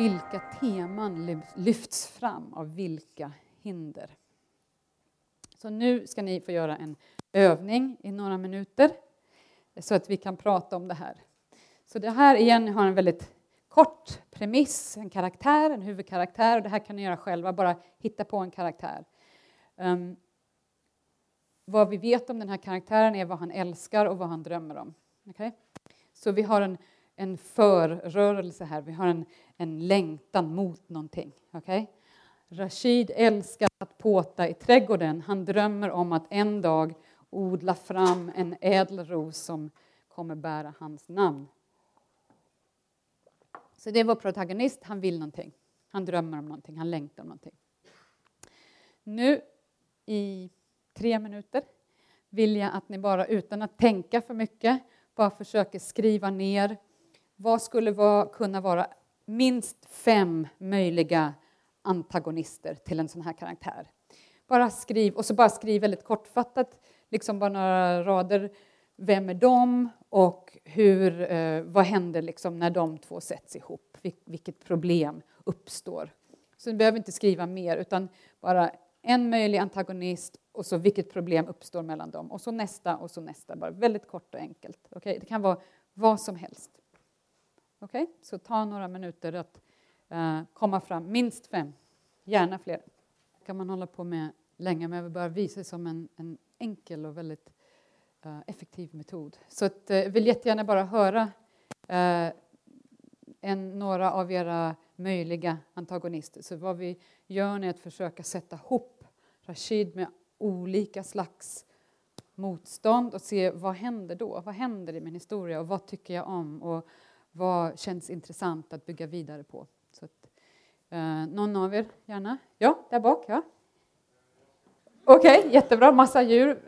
vilka teman lyfts fram av vilka hinder. Så nu ska ni få göra en övning i några minuter så att vi kan prata om det här. Så det här igen har en väldigt kort premiss, en karaktär, en huvudkaraktär. Och det här kan ni göra själva, bara hitta på en karaktär. Um, vad vi vet om den här karaktären är vad han älskar och vad han drömmer om. Okay? Så vi har en, en förrörelse här, vi har en, en längtan mot någonting. Okay? Rashid älskar att påta i trädgården. Han drömmer om att en dag odla fram en ädelros som kommer bära hans namn. Så det är vår protagonist, han vill någonting. Han drömmer om någonting, han längtar om någonting. Nu i tre minuter vill jag att ni bara utan att tänka för mycket bara försöker skriva ner vad skulle vara, kunna vara minst fem möjliga antagonister till en sån här karaktär. Bara skriv, och så bara skriv väldigt kortfattat, liksom bara några rader. Vem är de och hur, eh, vad händer liksom när de två sätts ihop? Vilket problem uppstår? Så ni behöver inte skriva mer, utan bara en möjlig antagonist och så vilket problem uppstår mellan dem. Och så nästa och så nästa. Bara väldigt kort och enkelt. Okay? Det kan vara vad som helst. Okej, okay? så ta några minuter att uh, komma fram. Minst fem, gärna fler. Det kan man hålla på med länge, men jag vill bara visa det som en, en enkel och väldigt uh, effektiv metod. Så att, uh, vill jättegärna bara höra en, några av era möjliga antagonister. Så vad vi gör är att försöka sätta ihop Rashid med olika slags motstånd och se vad händer då? Vad händer i min historia och vad tycker jag om och vad känns intressant att bygga vidare på? Så att, eh, någon av er gärna? Ja, där bak. Ja. Okej, okay, jättebra. Massa djur.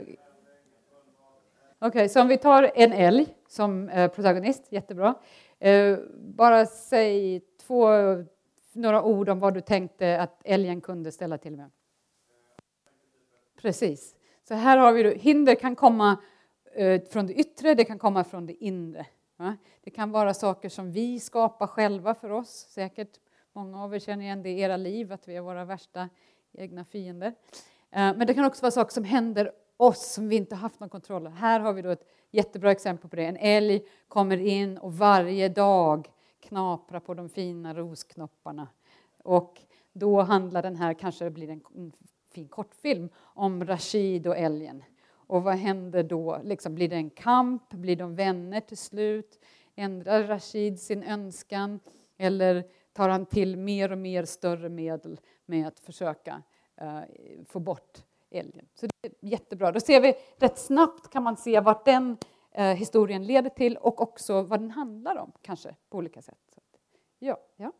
Okej, okay, så om vi tar en älg som eh, protagonist, jättebra. Eh, bara säg två, några ord om vad du tänkte att älgen kunde ställa till med. Precis. Så här har vi då, hinder kan komma eh, från det yttre, det kan komma från det inre. Det kan vara saker som vi skapar själva för oss. Säkert många av er känner igen det i era liv, att vi är våra värsta egna fiender. Eh, men det kan också vara saker som händer oss som vi inte haft någon kontroll över. Här har vi då ett jättebra exempel på det. En älg kommer in och varje dag knaprar på de fina rosknopparna. Och då handlar den här, kanske det blir en fin kortfilm om Rashid och älgen. Och vad händer då? Liksom, blir det en kamp? Blir de vänner till slut? Ändrar Rashid sin önskan? Eller tar han till mer och mer större medel med att försöka uh, få bort älgen? Så det är jättebra. Då ser vi rätt snabbt kan man se vart den uh, historien leder till och också vad den handlar om, kanske på olika sätt. Så, ja, ja.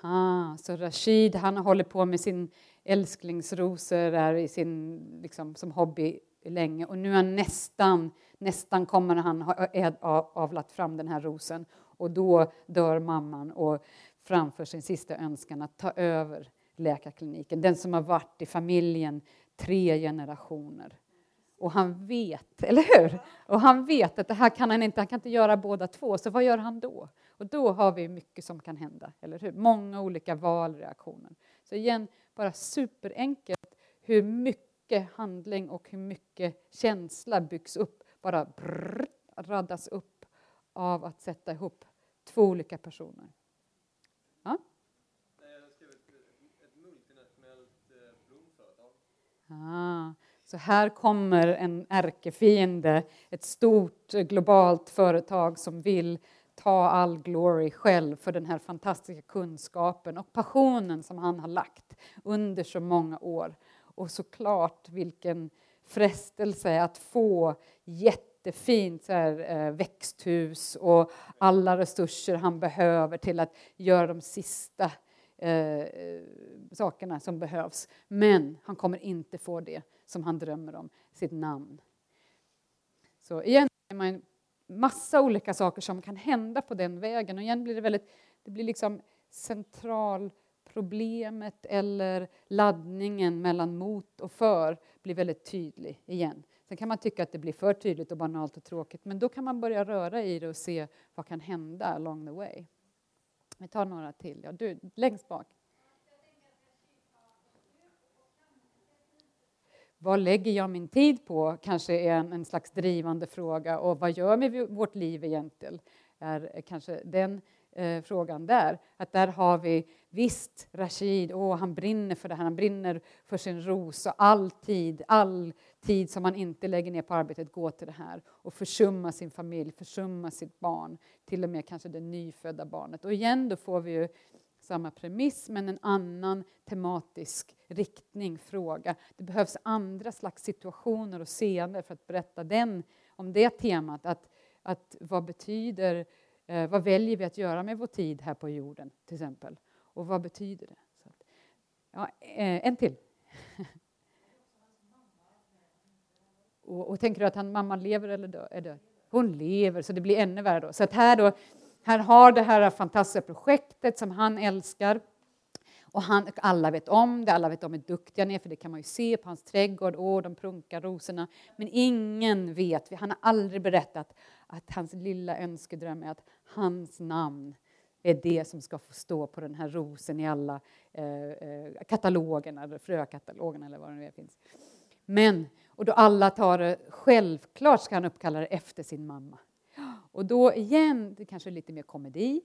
Ah, så Rashid han håller på med sin älsklingsrosor är i sin, liksom, som hobby länge och nu är han nästan, nästan kommer han ha avlat fram den här rosen och då dör mamman och framför sin sista önskan att ta över läkarkliniken, den som har varit i familjen tre generationer. Och han vet, eller hur? Och han vet att det här kan han inte, han kan inte göra båda två, så vad gör han då? Och då har vi mycket som kan hända, eller hur? Många olika valreaktioner. Så igen, bara superenkelt hur mycket handling och hur mycket känsla byggs upp, bara brrr, raddas upp av att sätta ihop två olika personer. Ja? Ah, så här kommer en ärkefiende, ett stort globalt företag som vill ta all glory själv för den här fantastiska kunskapen och passionen som han har lagt under så många år. Och såklart vilken frestelse att få jättefint så här, eh, växthus och alla resurser han behöver till att göra de sista eh, sakerna som behövs. Men han kommer inte få det som han drömmer om, sitt namn. Så igen är man massa olika saker som kan hända på den vägen. Och igen blir det väldigt, det blir liksom centralproblemet eller laddningen mellan mot och för blir väldigt tydlig igen. Sen kan man tycka att det blir för tydligt och banalt och tråkigt men då kan man börja röra i det och se vad kan hända along the way. Vi tar några till. Ja, du, längst bak. Vad lägger jag min tid på? Kanske är en, en slags drivande fråga. Och vad gör vi med vårt liv egentligen? Är kanske den eh, frågan där. Att där har vi visst Rashid, åh, han brinner för det här, han brinner för sin ros och all tid, all tid som man inte lägger ner på arbetet går till det här och försumma sin familj, försumma sitt barn, till och med kanske det nyfödda barnet. Och igen, då får vi ju samma premiss men en annan tematisk riktning, fråga. Det behövs andra slags situationer och scener för att berätta den, om det temat. Att, att vad betyder, eh, vad väljer vi att göra med vår tid här på jorden till exempel? Och vad betyder det? Att, ja, eh, en till. och, och, tänker du att han, mamma lever eller dö, är död? Hon lever, så det blir ännu värre då. Så att här då här har det här fantastiska projektet som han älskar. Och han, alla vet om det, alla vet om hur duktiga han är, för det kan man ju se på hans trädgård. Åh, de prunkar rosorna. Men ingen vet, han har aldrig berättat att hans lilla önskedröm är att hans namn är det som ska få stå på den här rosen i alla eh, eh katalogerna, eller frökatalogerna eller vad det nu finns. Men, och då alla tar det, självklart ska han uppkalla det efter sin mamma. Och då igen, det kanske är lite mer komedi.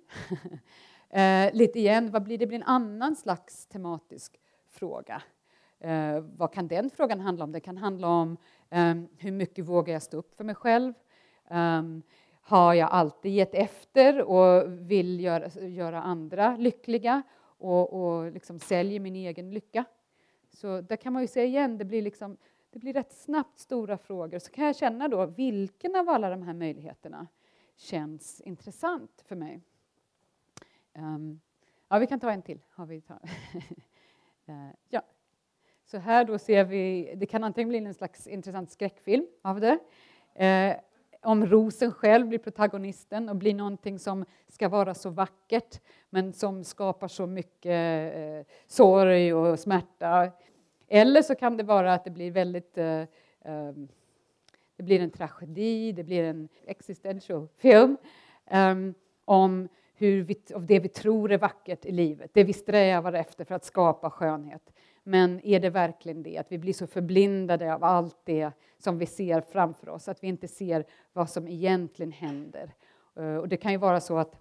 eh, lite igen, vad blir det? blir en annan slags tematisk fråga. Eh, vad kan den frågan handla om? Det kan handla om eh, hur mycket vågar jag stå upp för mig själv? Ehm, har jag alltid gett efter och vill göra, göra andra lyckliga och, och liksom säljer min egen lycka? Så där kan man ju säga igen, det blir, liksom, det blir rätt snabbt stora frågor. Så kan jag känna då, vilken av alla de här möjligheterna känns intressant för mig. Um, ja, vi kan ta en till. Har vi ta. uh, ja. Så här då ser vi, det kan antingen bli en slags intressant skräckfilm av det. Eh, om rosen själv blir protagonisten och blir någonting som ska vara så vackert men som skapar så mycket eh, sorg och smärta. Eller så kan det vara att det blir väldigt eh, ehm, det blir en tragedi, det blir en existential film um, om hur vi, av det vi tror är vackert i livet, det vi strävar efter för att skapa skönhet. Men är det verkligen det? Att vi blir så förblindade av allt det som vi ser framför oss, att vi inte ser vad som egentligen händer. Uh, och det kan ju vara så att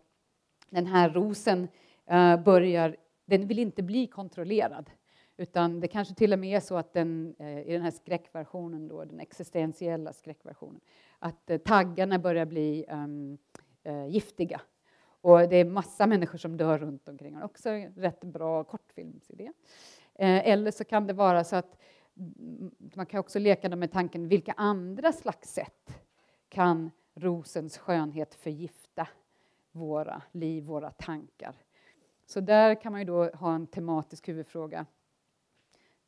den här rosen uh, börjar, den vill inte bli kontrollerad. Utan det kanske till och med är så att den, eh, i den här skräckversionen, då, den existentiella skräckversionen, att eh, taggarna börjar bli um, giftiga. Och det är massa människor som dör runt omkring. honom. också en rätt bra kortfilmsidé. Eller så kan det vara så att mm, man kan också leka med tanken vilka andra slags sätt kan rosens skönhet förgifta våra liv, våra tankar? Så där kan man ju då ha en tematisk huvudfråga.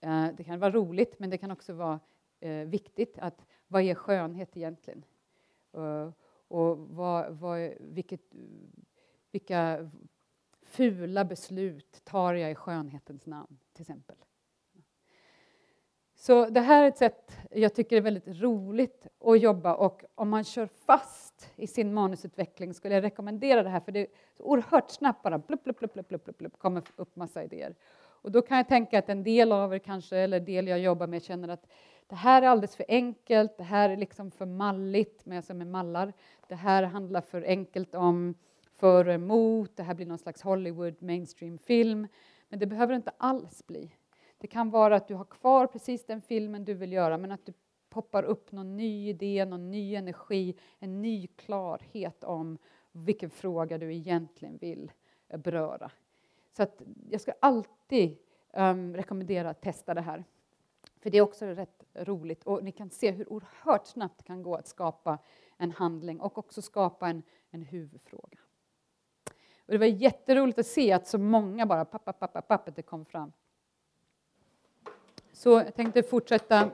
Eh, det kan vara roligt, men det kan också vara eh, viktigt. att Vad är skönhet egentligen? Eh, och vad, vad, vilket, vilka fula beslut tar jag i skönhetens namn, till exempel? Så det här är ett sätt jag tycker är väldigt roligt att jobba och om man kör fast i sin manusutveckling skulle jag rekommendera det här för det är så oerhört snabbt bara blupp, blupp, blupp, blupp, blupp, blupp, kommer upp massa idéer. Och då kan jag tänka att en del av er kanske, eller del jag jobbar med, känner att det här är alldeles för enkelt, det här är liksom för malligt, med, som är mallar. Det här handlar för enkelt om för och emot, det här blir någon slags Hollywood mainstream-film. Men det behöver inte alls bli. Det kan vara att du har kvar precis den filmen du vill göra, men att du poppar upp någon ny idé, någon ny energi, en ny klarhet om vilken fråga du egentligen vill beröra så att jag ska alltid um, rekommendera att testa det här. För det är också rätt roligt och ni kan se hur oerhört snabbt det kan gå att skapa en handling och också skapa en, en huvudfråga. Och det var jätteroligt att se att så många bara pappa, pappa, pappa, det kom fram. Så jag tänkte fortsätta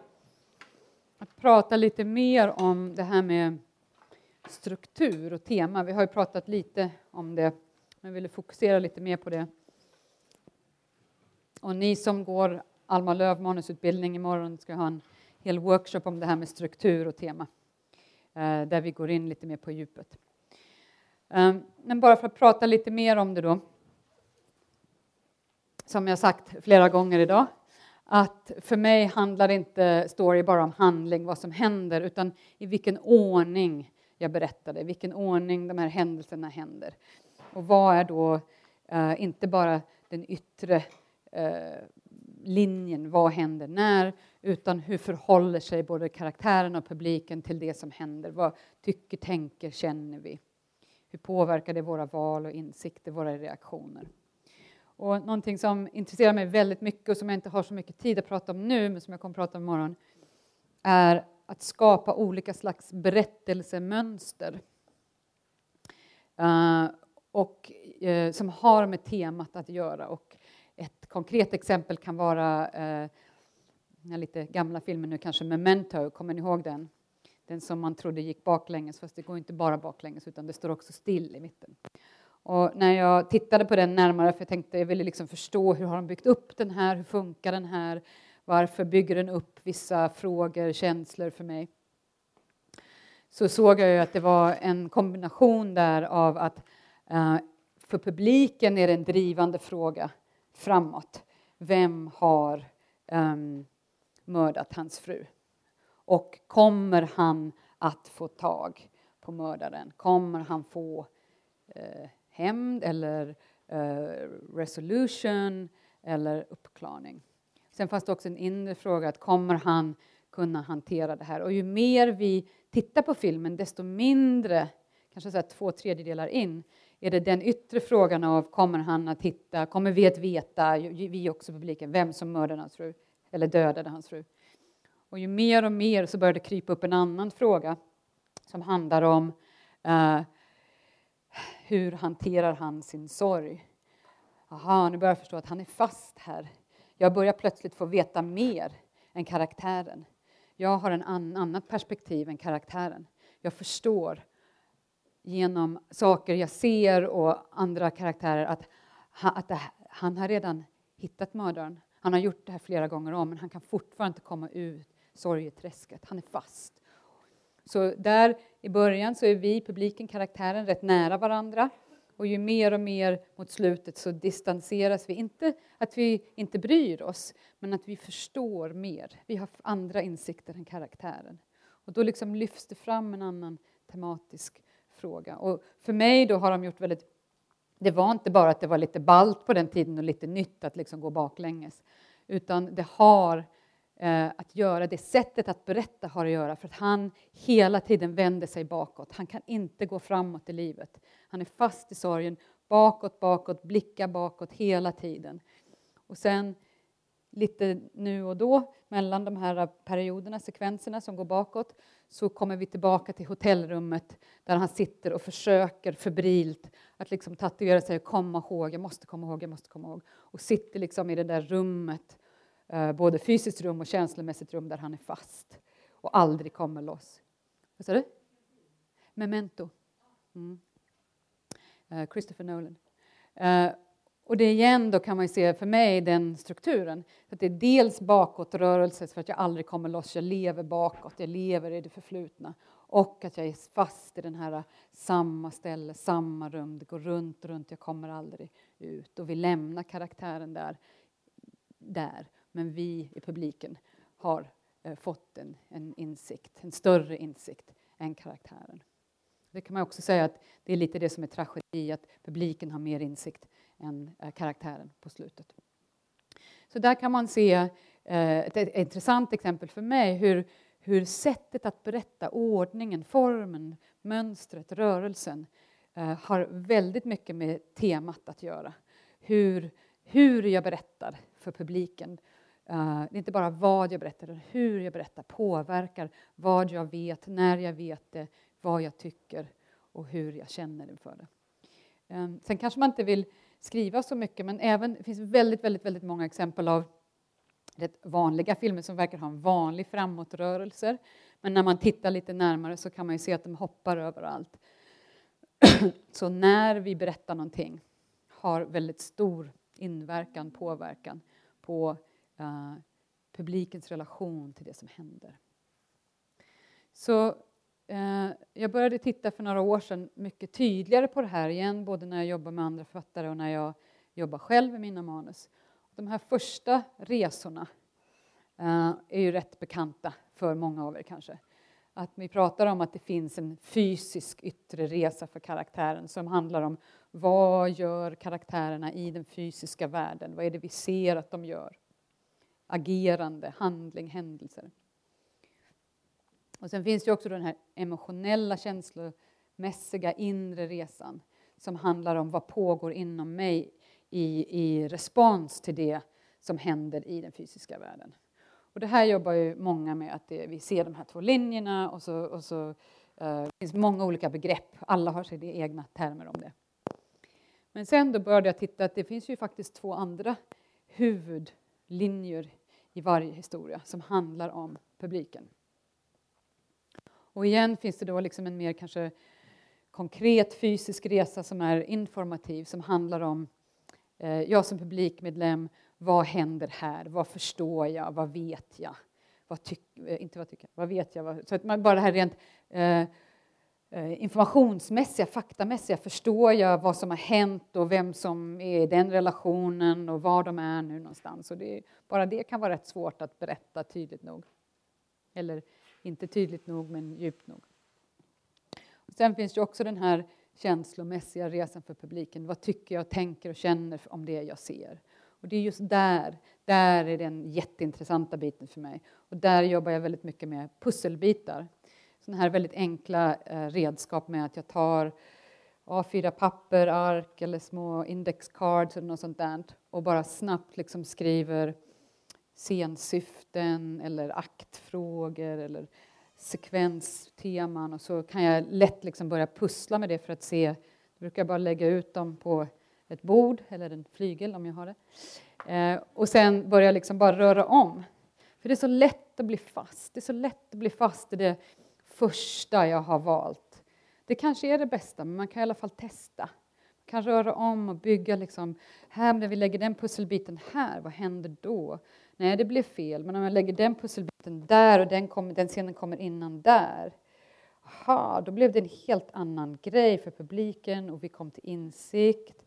att prata lite mer om det här med struktur och tema. Vi har ju pratat lite om det, men jag ville fokusera lite mer på det. Och ni som går Alma Löv manusutbildning imorgon ska ha en hel workshop om det här med struktur och tema eh, där vi går in lite mer på djupet. Ehm, men bara för att prata lite mer om det då. Som jag sagt flera gånger idag att för mig handlar inte story bara om handling, vad som händer, utan i vilken ordning jag berättar det, i vilken ordning de här händelserna händer. Och vad är då eh, inte bara den yttre eh, linjen, vad händer när, utan hur förhåller sig både karaktären och publiken till det som händer? Vad tycker, tänker, känner vi? Hur påverkar det våra val och insikter, våra reaktioner? Och någonting som intresserar mig väldigt mycket och som jag inte har så mycket tid att prata om nu, men som jag kommer att prata om imorgon, är att skapa olika slags berättelsemönster. Uh, och, uh, som har med temat att göra. Och konkret exempel kan vara eh, den lite gamla filmen nu kanske, Memento, kommer ni ihåg den? Den som man trodde gick baklänges, fast det går inte bara baklänges utan det står också still i mitten. Och när jag tittade på den närmare, för jag tänkte jag ville liksom förstå hur har de byggt upp den här, hur funkar den här, varför bygger den upp vissa frågor, känslor för mig? Så såg jag ju att det var en kombination där av att eh, för publiken är det en drivande fråga framåt. Vem har um, mördat hans fru? Och kommer han att få tag på mördaren? Kommer han få uh, hämnd eller uh, resolution eller uppklarning. Sen fanns det också en inre fråga, att kommer han kunna hantera det här? Och ju mer vi tittar på filmen, desto mindre, kanske så här två tredjedelar in, är det den yttre frågan av kommer han att hitta, kommer vi att veta, vi också publiken, vem som mördade hans fru eller dödade hans fru? Och ju mer och mer så börjar det krypa upp en annan fråga som handlar om eh, hur hanterar han sin sorg? Aha, nu börjar jag förstå att han är fast här. Jag börjar plötsligt få veta mer än karaktären. Jag har en an, annat perspektiv än karaktären. Jag förstår genom saker jag ser och andra karaktärer att, att han har redan hittat mördaren. Han har gjort det här flera gånger om, men han kan fortfarande inte komma ut sorgeträsket. Han är fast. Så där i början så är vi, publiken, karaktären rätt nära varandra. Och ju mer och mer mot slutet så distanseras vi. Inte att vi inte bryr oss, men att vi förstår mer. Vi har andra insikter än karaktären. Och då liksom lyfts det fram en annan tematisk fråga. Och för mig då har de gjort väldigt... Det var inte bara att det var lite balt på den tiden och lite nytt att liksom gå baklänges, utan det har Eh, att göra, det sättet att berätta har att göra för att han hela tiden vänder sig bakåt. Han kan inte gå framåt i livet. Han är fast i sorgen, bakåt, bakåt, blickar bakåt hela tiden. Och sen lite nu och då, mellan de här perioderna, sekvenserna som går bakåt, så kommer vi tillbaka till hotellrummet där han sitter och försöker febrilt att liksom tatuera sig och komma ihåg, jag måste komma ihåg, jag måste komma ihåg. Och sitter liksom i det där rummet eh, både fysiskt rum och känslomässigt rum där han är fast och aldrig kommer loss. Vad sa du? Memento. Mm. Eh, Christopher Nolan. Eh, och det igen då kan man se för mig den strukturen. Att det är dels bakåtrörelse för att jag aldrig kommer loss, jag lever bakåt, jag lever i det förflutna. Och att jag är fast i den här äh, samma ställe, samma rum, det går runt runt, jag kommer aldrig ut. Och vi lämnar karaktären där. där men vi i publiken har eh, fått en, en insikt, en större insikt än karaktären. Det kan man också säga att det är lite det som är tragedi, att publiken har mer insikt än eh, karaktären på slutet. Så där kan man se eh, ett, intressant exempel för mig hur, hur sättet att berätta, ordningen, formen, mönstret, rörelsen eh, har väldigt mycket med temat att göra. Hur, hur jag berättar för publiken det är inte bara vad jag berättar, utan hur jag berättar påverkar vad jag vet, när jag vet det, vad jag tycker och hur jag känner inför det. Ehm, sen kanske man inte vill skriva så mycket, men även, det finns väldigt, väldigt, väldigt många exempel av rätt vanliga filmer som verkar ha en vanlig framåtrörelse. Men när man tittar lite närmare så kan man ju se att de hoppar överallt. så när vi berättar någonting har väldigt stor inverkan, påverkan på uh, publikens relation till det som händer. Så Eh, jag började titta för några år sedan mycket tydligare på det här igen, både när jag jobbar med andra författare och när jag jobbar själv med mina manus. De här första resorna eh, är ju rätt bekanta för många av er kanske att vi pratar om att det finns en fysisk yttre resa för karaktären som handlar om vad gör karaktärerna i den fysiska världen? Vad är det vi ser att de gör? Agerande, handling, händelser. Och sen finns det också den här emotionella, känslomässiga inre resan som handlar om vad pågår inom mig i, i respons till det som händer i den fysiska världen. Och det här jobbar ju många med, att det, vi ser de här två linjerna och så, och så eh, det finns många olika begrepp. Alla har sina egna termer om det. Men sen då började jag titta att det finns ju faktiskt två andra huvudlinjer i varje historia som handlar om publiken. Och igen finns det då liksom en mer kanske konkret fysisk resa som är informativ, som handlar om eh, jag som publikmedlem vad händer här? Vad förstår jag? Vad vet jag? Vad tyck, eh, inte vad tycker jag, vad vet jag? Så att man bara det här rent eh, eh, informationsmässiga, faktamässiga, förstår jag vad som har hänt och vem som är i den relationen och var de är nu någonstans. Och det, bara det kan vara rätt svårt att berätta tydligt nog. Eller inte tydligt nog, men djupt nog. Och sen finns det också den här känslomässiga resan för publiken. Vad tycker jag, tänker och känner om det jag ser? Och det är just där, där är den jätteintressanta biten för mig. Och där jobbar jag väldigt mycket med pusselbitar. Sådana här väldigt enkla eh, redskap med att jag tar A4-papper, ark eller små indexcards eller något sånt där och bara snabbt liksom skriver scensyften eller aktfrågor eller sekvensteman och så kan jag lätt liksom börja pussla med det för att se, jag brukar bara lägga ut dem på ett bord eller en flygel om jag har det. Eh, och sen börja liksom bara röra om. För det är så lätt att bli fast. Det är så lätt att bli fast i det första jag har valt. Det kanske är det bästa, men man kan i alla fall testa. Man kan röra om och bygga liksom, här när vi lägger den pusselbiten här, vad händer då? Nej, det blev fel, men om jag lägger den pusselbiten där och den, kom, den scenen kommer innan där. Aha, då blev det en helt annan grej för publiken och vi kom till insikt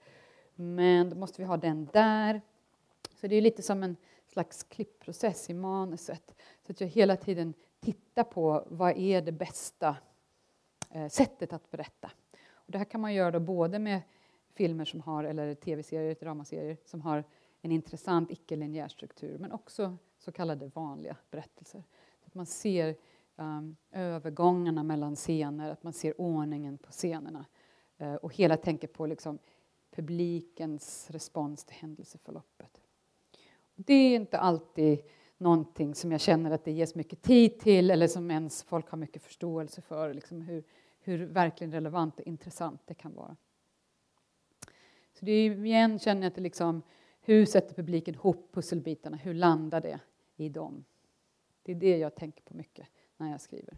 men då måste vi ha den där. Så det är lite som en slags klippprocess i manuset. Så att jag hela tiden tittar på vad är det bästa eh, sättet att berätta. Och det här kan man göra både med filmer som har, eller tv-serier, dramaserier som har en intressant icke-linjär struktur men också så kallade vanliga berättelser. Att man ser um, övergångarna mellan scener, att man ser ordningen på scenerna uh, och hela tänker på liksom, publikens respons till händelseförloppet. Det är inte alltid någonting som jag känner att det ges mycket tid till eller som ens folk har mycket förståelse för, liksom hur, hur verkligen relevant och intressant det kan vara. Så det är igen känner jag att det liksom, hur sätter publiken ihop pusselbitarna? Hur landar det i dem? Det är det jag tänker på mycket när jag skriver.